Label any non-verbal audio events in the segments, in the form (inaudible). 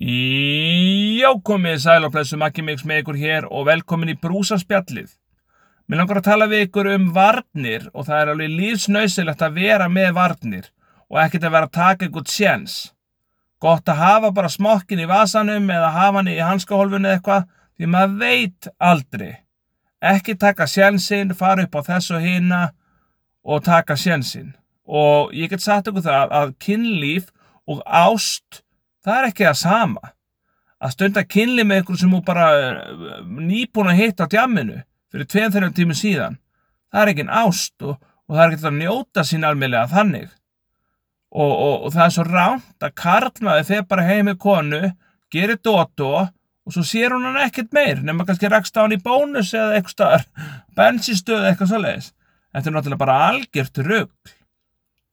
Já, komið sæl og blessu Maggi Mix með ykkur hér og velkomin í brúsaspjallið. Mér langar að tala við ykkur um varnir og það er alveg lífsnausilegt að vera með varnir og ekkert að vera að taka ykkur tjens. Gott að hafa bara smokkin í vasanum eða hafa hann í hanskahólfunni eitthvað því maður veit aldrei. Ekki taka sjensinn, fara upp á þess og hina og taka sjensinn. Og ég get sagt ykkur það að kynlíf og ást það er ekki það sama. Að stunda kynli með ykkur sem þú bara eh, nýbúin að hitta á djamminu fyrir tveim þeirra tímu síðan það er ekki en ást og, og það er ekki að njóta sín almeinlega þannig. Og, og, og það er svo ránt að karlmaði þegar bara heim með konu gerir dótó og svo sér hún hann ekkert meir nema kannski rakst á hann í bónus eða eitthvað starf (laughs) bensinstöð eitthvað svo leiðis þetta er náttúrulega bara algjört rugg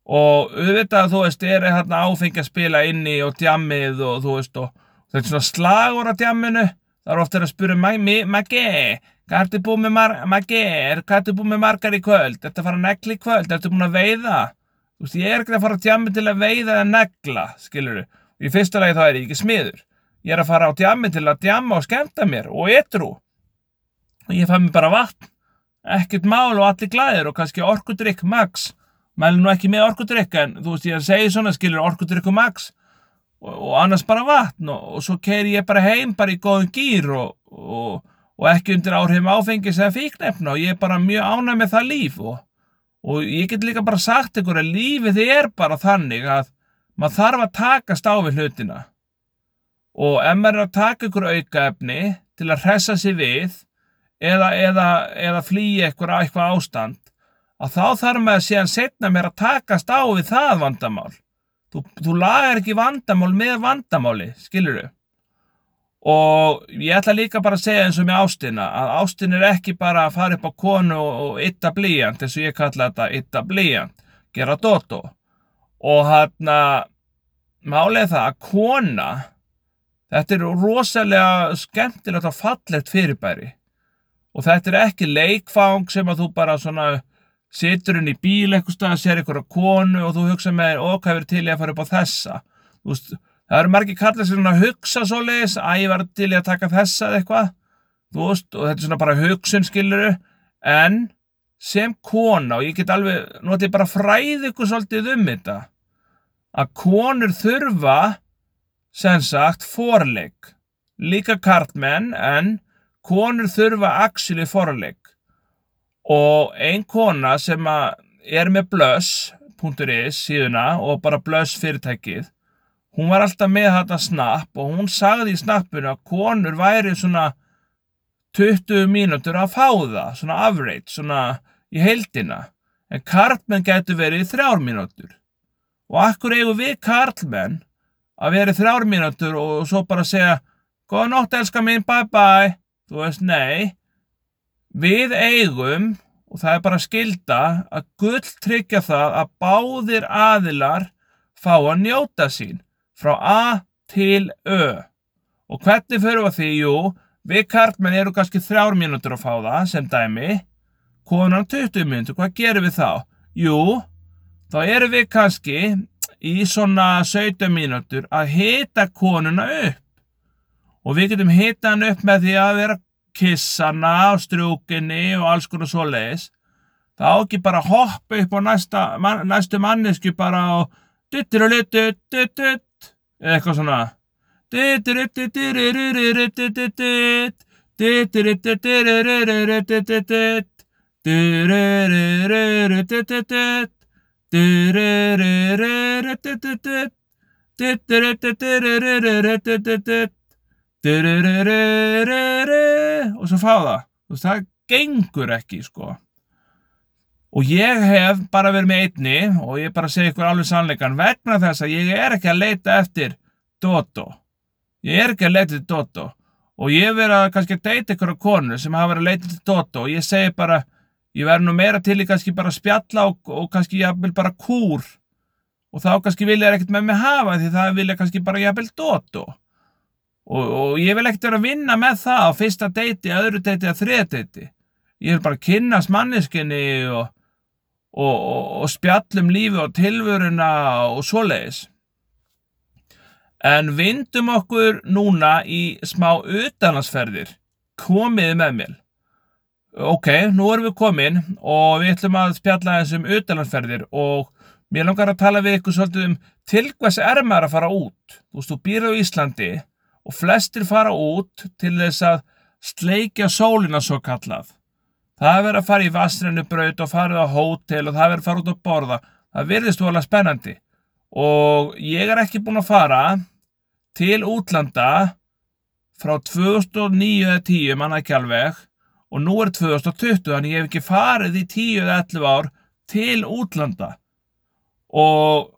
og auðvitað þú veist er hérna áfengi að spila inni og djammið og þú veist og þetta er svona slagur á djamminu. Það er ofta að spura Maggi, hvað ertu búið með mar Maggi, hvað ertu búið með margar í kvöld? Ertu að fara að negla í kvöld, ertu búin að veiða? Þú veist ég er ekki að fara á djammi til að veiða eða negla, skilur og í fyrsta lagi þá er ég ekki smiður. Ég er að fara á djammi til að djamma og skemta mér og etru og ég fæ mér bara vatn ekkert mál og allir glæðir og kannski orkudrykk max mælu nú ekki með orkudrykka en þú veist ég að segja svona skilur orkudrykku max. Og, og annars bara vatn og, og svo keir ég bara heim bara í góðum gýr og, og ekki undir áhrifum áfengis eða fíknefna og ég er bara mjög ánæg með það líf og ég get líka bara sagt ykkur að lífið er bara þannig að maður þarf að takast á við hlutina. Og ef maður er að taka ykkur aukaefni til að hressa sig við eða, eða, eða flýja ykkur eitthvað ástand að þá þarf maður síðan setna mér að takast á við það vandamál. Þú, þú lagar ekki vandamál með vandamáli, skilur þau? Og ég ætla líka bara að segja eins og með ástina, að ástin er ekki bara að fara upp á konu og ytta blíjant, eins og ég kalla þetta ytta blíjant, gera dótó. Og hann að málega það að kona, þetta er rosalega skemmtilegt og fallegt fyrirbæri. Og þetta er ekki leikfang sem að þú bara svona situr henni í bíl eitthvað stað, sér eitthvað konu og þú hugsa með okkar verið til ég að fara upp á þessa? Veist, það eru margir kallar sem að hugsa svo leiðis að ég var til ég að taka þessa eitthvað? Veist, og þetta er svona bara hugsun skiluru en sem kona og ég get alveg notið bara fræði ykkur svolítið um þetta að konur þurfa sem sagt forleik. Líka kartmenn en konur þurfa axil í forleik og ein kona sem er með blöss.is síðuna og bara blöss fyrirtækið hún var alltaf með þetta snapp og hún sagði í snappinu að konur væri svona 20 mínútur að fá það, svona average, svona í heildina. En karlmenn getur verið þrjár mínútur. Og akkur eigum við karlmenn að vera í þrjár mínútur og svo bara segja góða nótt elska mín, bye bye. Þú veist, nei Við eigum, og það er bara skilda, að gull tryggja það að báðir aðilar fá að njóta sín frá A til Ö. Og hvernig fyrir við því? Jú, við kartmenn eru kannski þrjár mínútur að fá það sem dæmi, konan 20 mínútur, hvað gerum við þá? Jú, þá eru við kannski í svona 17 mínútur að hita konuna upp. Og við getum hita hann upp með því að vera kissana á strjúkinni og alls konar svo leiðis það á ekki bara hoppa upp á næsta, man, næstu mannesku bara og eða eitthvað svona og svo fá það. Og það gengur ekki sko. Og ég hef bara verið með einni og ég bara segi ykkur alveg sannleikan vegna þess að ég er ekki að leita eftir Dodo ég er ekki að leita eftir Dodo og ég verið að kannski að deyta ykkur á konu sem hafa verið að leita eftir Dodo og ég segi bara, ég verið nú meira til í kannski bara spjalla og, og kannski ég vil bara kúr. Og þá kannski vilja ekkert með mig hafa því það vilja kannski bara ég vil Dodo og, og ég vil ekkert vera að vinna með það á fyrsta deiti, öðru deiti eða þriða deiti ég vil bara kynast manneskinni og, og, og spjallum lífi og tilvöruna og svoleiðis En vindum okkur núna í smá utanlandsferðir. Komiði með mér. Ok, nú erum við komin og við ætlum að spjalla þessum utanlandsferðir og mér langar að tala við ykkur svolítið um til hvers er maður að fara út. Þú veist, þú býr á Íslandi og flestir fara út til þess að sleikja sólina svo kallað. Það er verið að fara í vastrennu braut og farið á hótel og það er verið að fara út að borða. Það virðist þú alveg spennandi og ég er ekki búin að fara til útlanda frá 2009-10 manna ekki alveg og nú er 2020 þannig ég hef ekki farið í 10-11 ár til útlanda og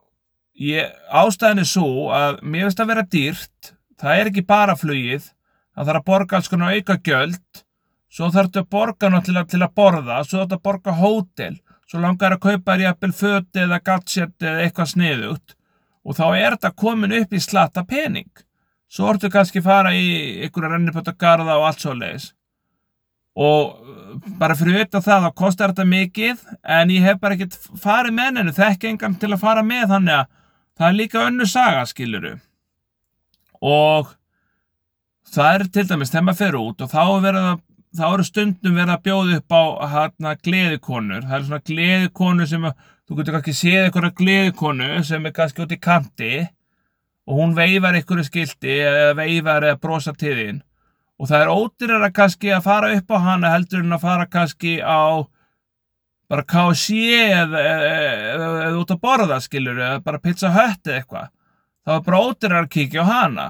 ég, ástæðin er svo að mér finnst að vera dýrt það er ekki bara flugið það þarf að borga alls konar auka gjöld svo þarf þetta að borga náttúrulega til að borða svo þarf þetta að borga hótel svo langar að kaupa þér jafnvel föti eða gadget eða eitthvað sniðugt. Og þá er þetta komin upp í slatta pening. Svo ertu kannski fara í einhverja rennipötagarða og allt svo leiðis og uh, bara fyrir auðvitað það þá kostar þetta mikið en ég hef bara ekkert farið með henni þekk engan til að fara með þannig að það er líka önnu saga skiluru og það er til dæmis þegar maður fer út og þá er að þá eru stundum verið að bjóða upp á hérna gleðikonur. Það er svona gleðikonur sem þú getur kannski séð einhverja gleðikonu sem er kannski út í kanti og hún veifar einhverju skildi eða veifar eða brosa til þín. Og það er ódýrar að kannski að fara upp á hana heldur en að fara kannski á bara KC eða, eða, eða út að borða skilur eða bara pizza hött eða eitthvað þá er bara ódýrar að kíkja á hana.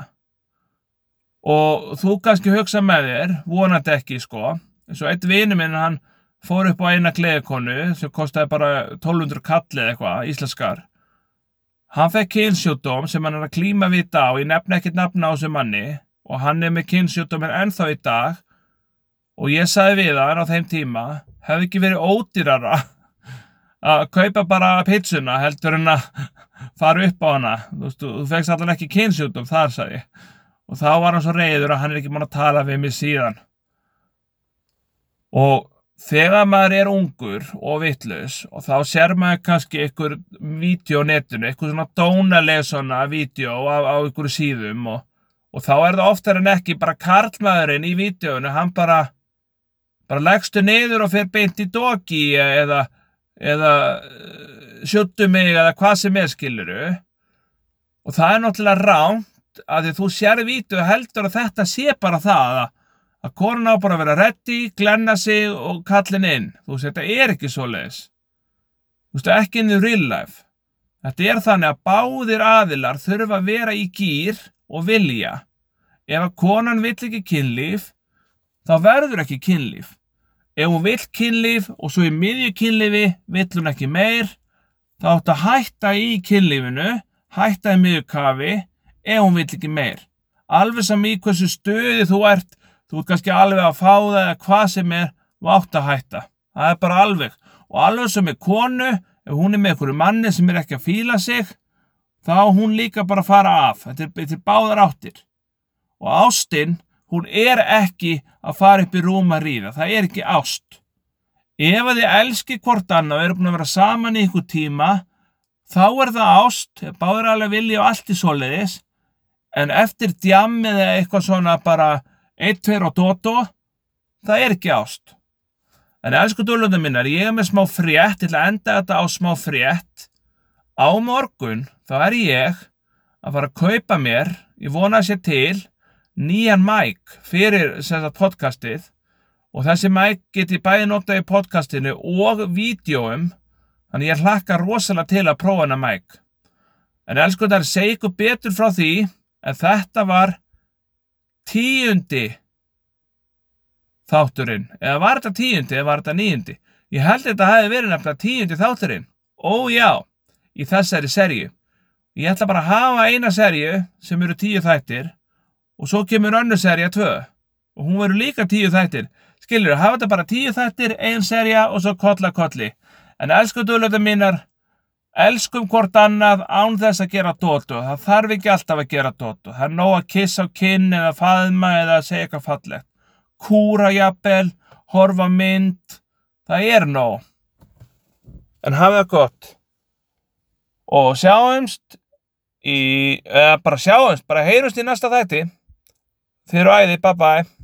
Og þú kannski hugsa með þér, vonandi ekki sko, eins og eitt vini minn hann fór upp á eina gleðikonu sem kostiði bara 1200 kall eða eitthvað, íslenskar. Hann fekk kynsjúdóm sem hann er að klíma við í dag og ég nefna ekkert nafna á þessu manni. Og hann er með kynsjúdóminn ennþá í dag. Og ég sagði við hann á þeim tíma hefði ekki verið ódýrara að kaupa bara pizzuna heldur en að (laughs) fara upp á hana. Þú, veist, þú, fegst allavega ekki kynsjúdóm þar sagði ég. Og þá var hann svo reyður að hann er ekki mann að tala við mig síðan. Og þegar maður er ungur og vittlus og þá ser maður kannski einhver vídeo netinu, einhver svona dónaleg svona vídeo á, á einhverju síðum og, og þá er það oftar en ekki bara karlmaðurinn í vídeonu hann bara bara leggstu niður og fer beint í dogi eða, eða sjuttu mig eða hvað sem er skiluru og það er náttúrulega rán að því þú sér vítu heldur að þetta sé bara það að, að korna á bara að vera ready, glenna sig og kallin inn. Þú veist, þetta er ekki svo leiðis. Þú veist, ekki inn í real life. Þetta er þannig að báðir aðilar þurfa að vera í gýr og vilja. Ef að konan vill ekki kynlíf, þá verður ekki kynlíf. Ef hún vill kynlíf og svo í miðju kynlífi vill hún ekki meir, þá ætti að hætta í kynlífinu, hætta í miðju kafi ef hún vill ekki meir. Alveg sem í hversu stöði þú ert, þú ert kannski alveg að fá það eða hvað sem er, þú átt að hætta. Það er bara alveg. Og alveg sem er konu, ef hún er með einhverju manni sem er ekki að fíla sig, þá hún líka bara fara af. Þetta er, þetta er báðar áttir. Og ástinn, hún er ekki að fara upp í rúm að ríða. Það er ekki ást. Ef að þið elski hvort annað og eru búin að vera saman í ykkur tíma, þá er það ást, báður alveg vilja og allt í soliðis, en eftir djam eða eitthvað svona bara 1, 2 og dodo það er ekki ást en elsku dúlundar minnar, ég er með smá frétt til að enda þetta á smá frétt á morgun þá er ég að fara að kaupa mér ég vona að sé til nýjan mæk fyrir þessa podcastið. Og þessi mæk geti bæði notað í podcastinu og vídjóum þannig ég hlakka rosalega til að prófa hana mæk en elsku þar segi ykkur betur frá því en þetta var tíundi þátturinn. Eða var þetta tíundi eða var þetta níundi? Ég held að þetta hefði verið nefnilega tíundi þátturinn. Ójá, í þessari serju ég ætla bara að hafa eina serju sem eru tíu þættir og svo kemur önnu serja tvö og hún verður líka tíu þættir skilur, hafa þetta bara tíu þættir, ein serja og svo kolla kolli en elsku dölöfum mínar Elskum hvort annað án þess að gera dótu. Það þarf ekki alltaf að gera dótu. Það er nóg að kissa á kinn eða faðma eða segja eitthvað fallegt. Kúra jafnvel, horfa mynd. Það er nóg. En hafa það gott. Og sjáumst í, eða bara sjáumst, bara heyrumst í næsta þætti. Þið eru æði, bye bye.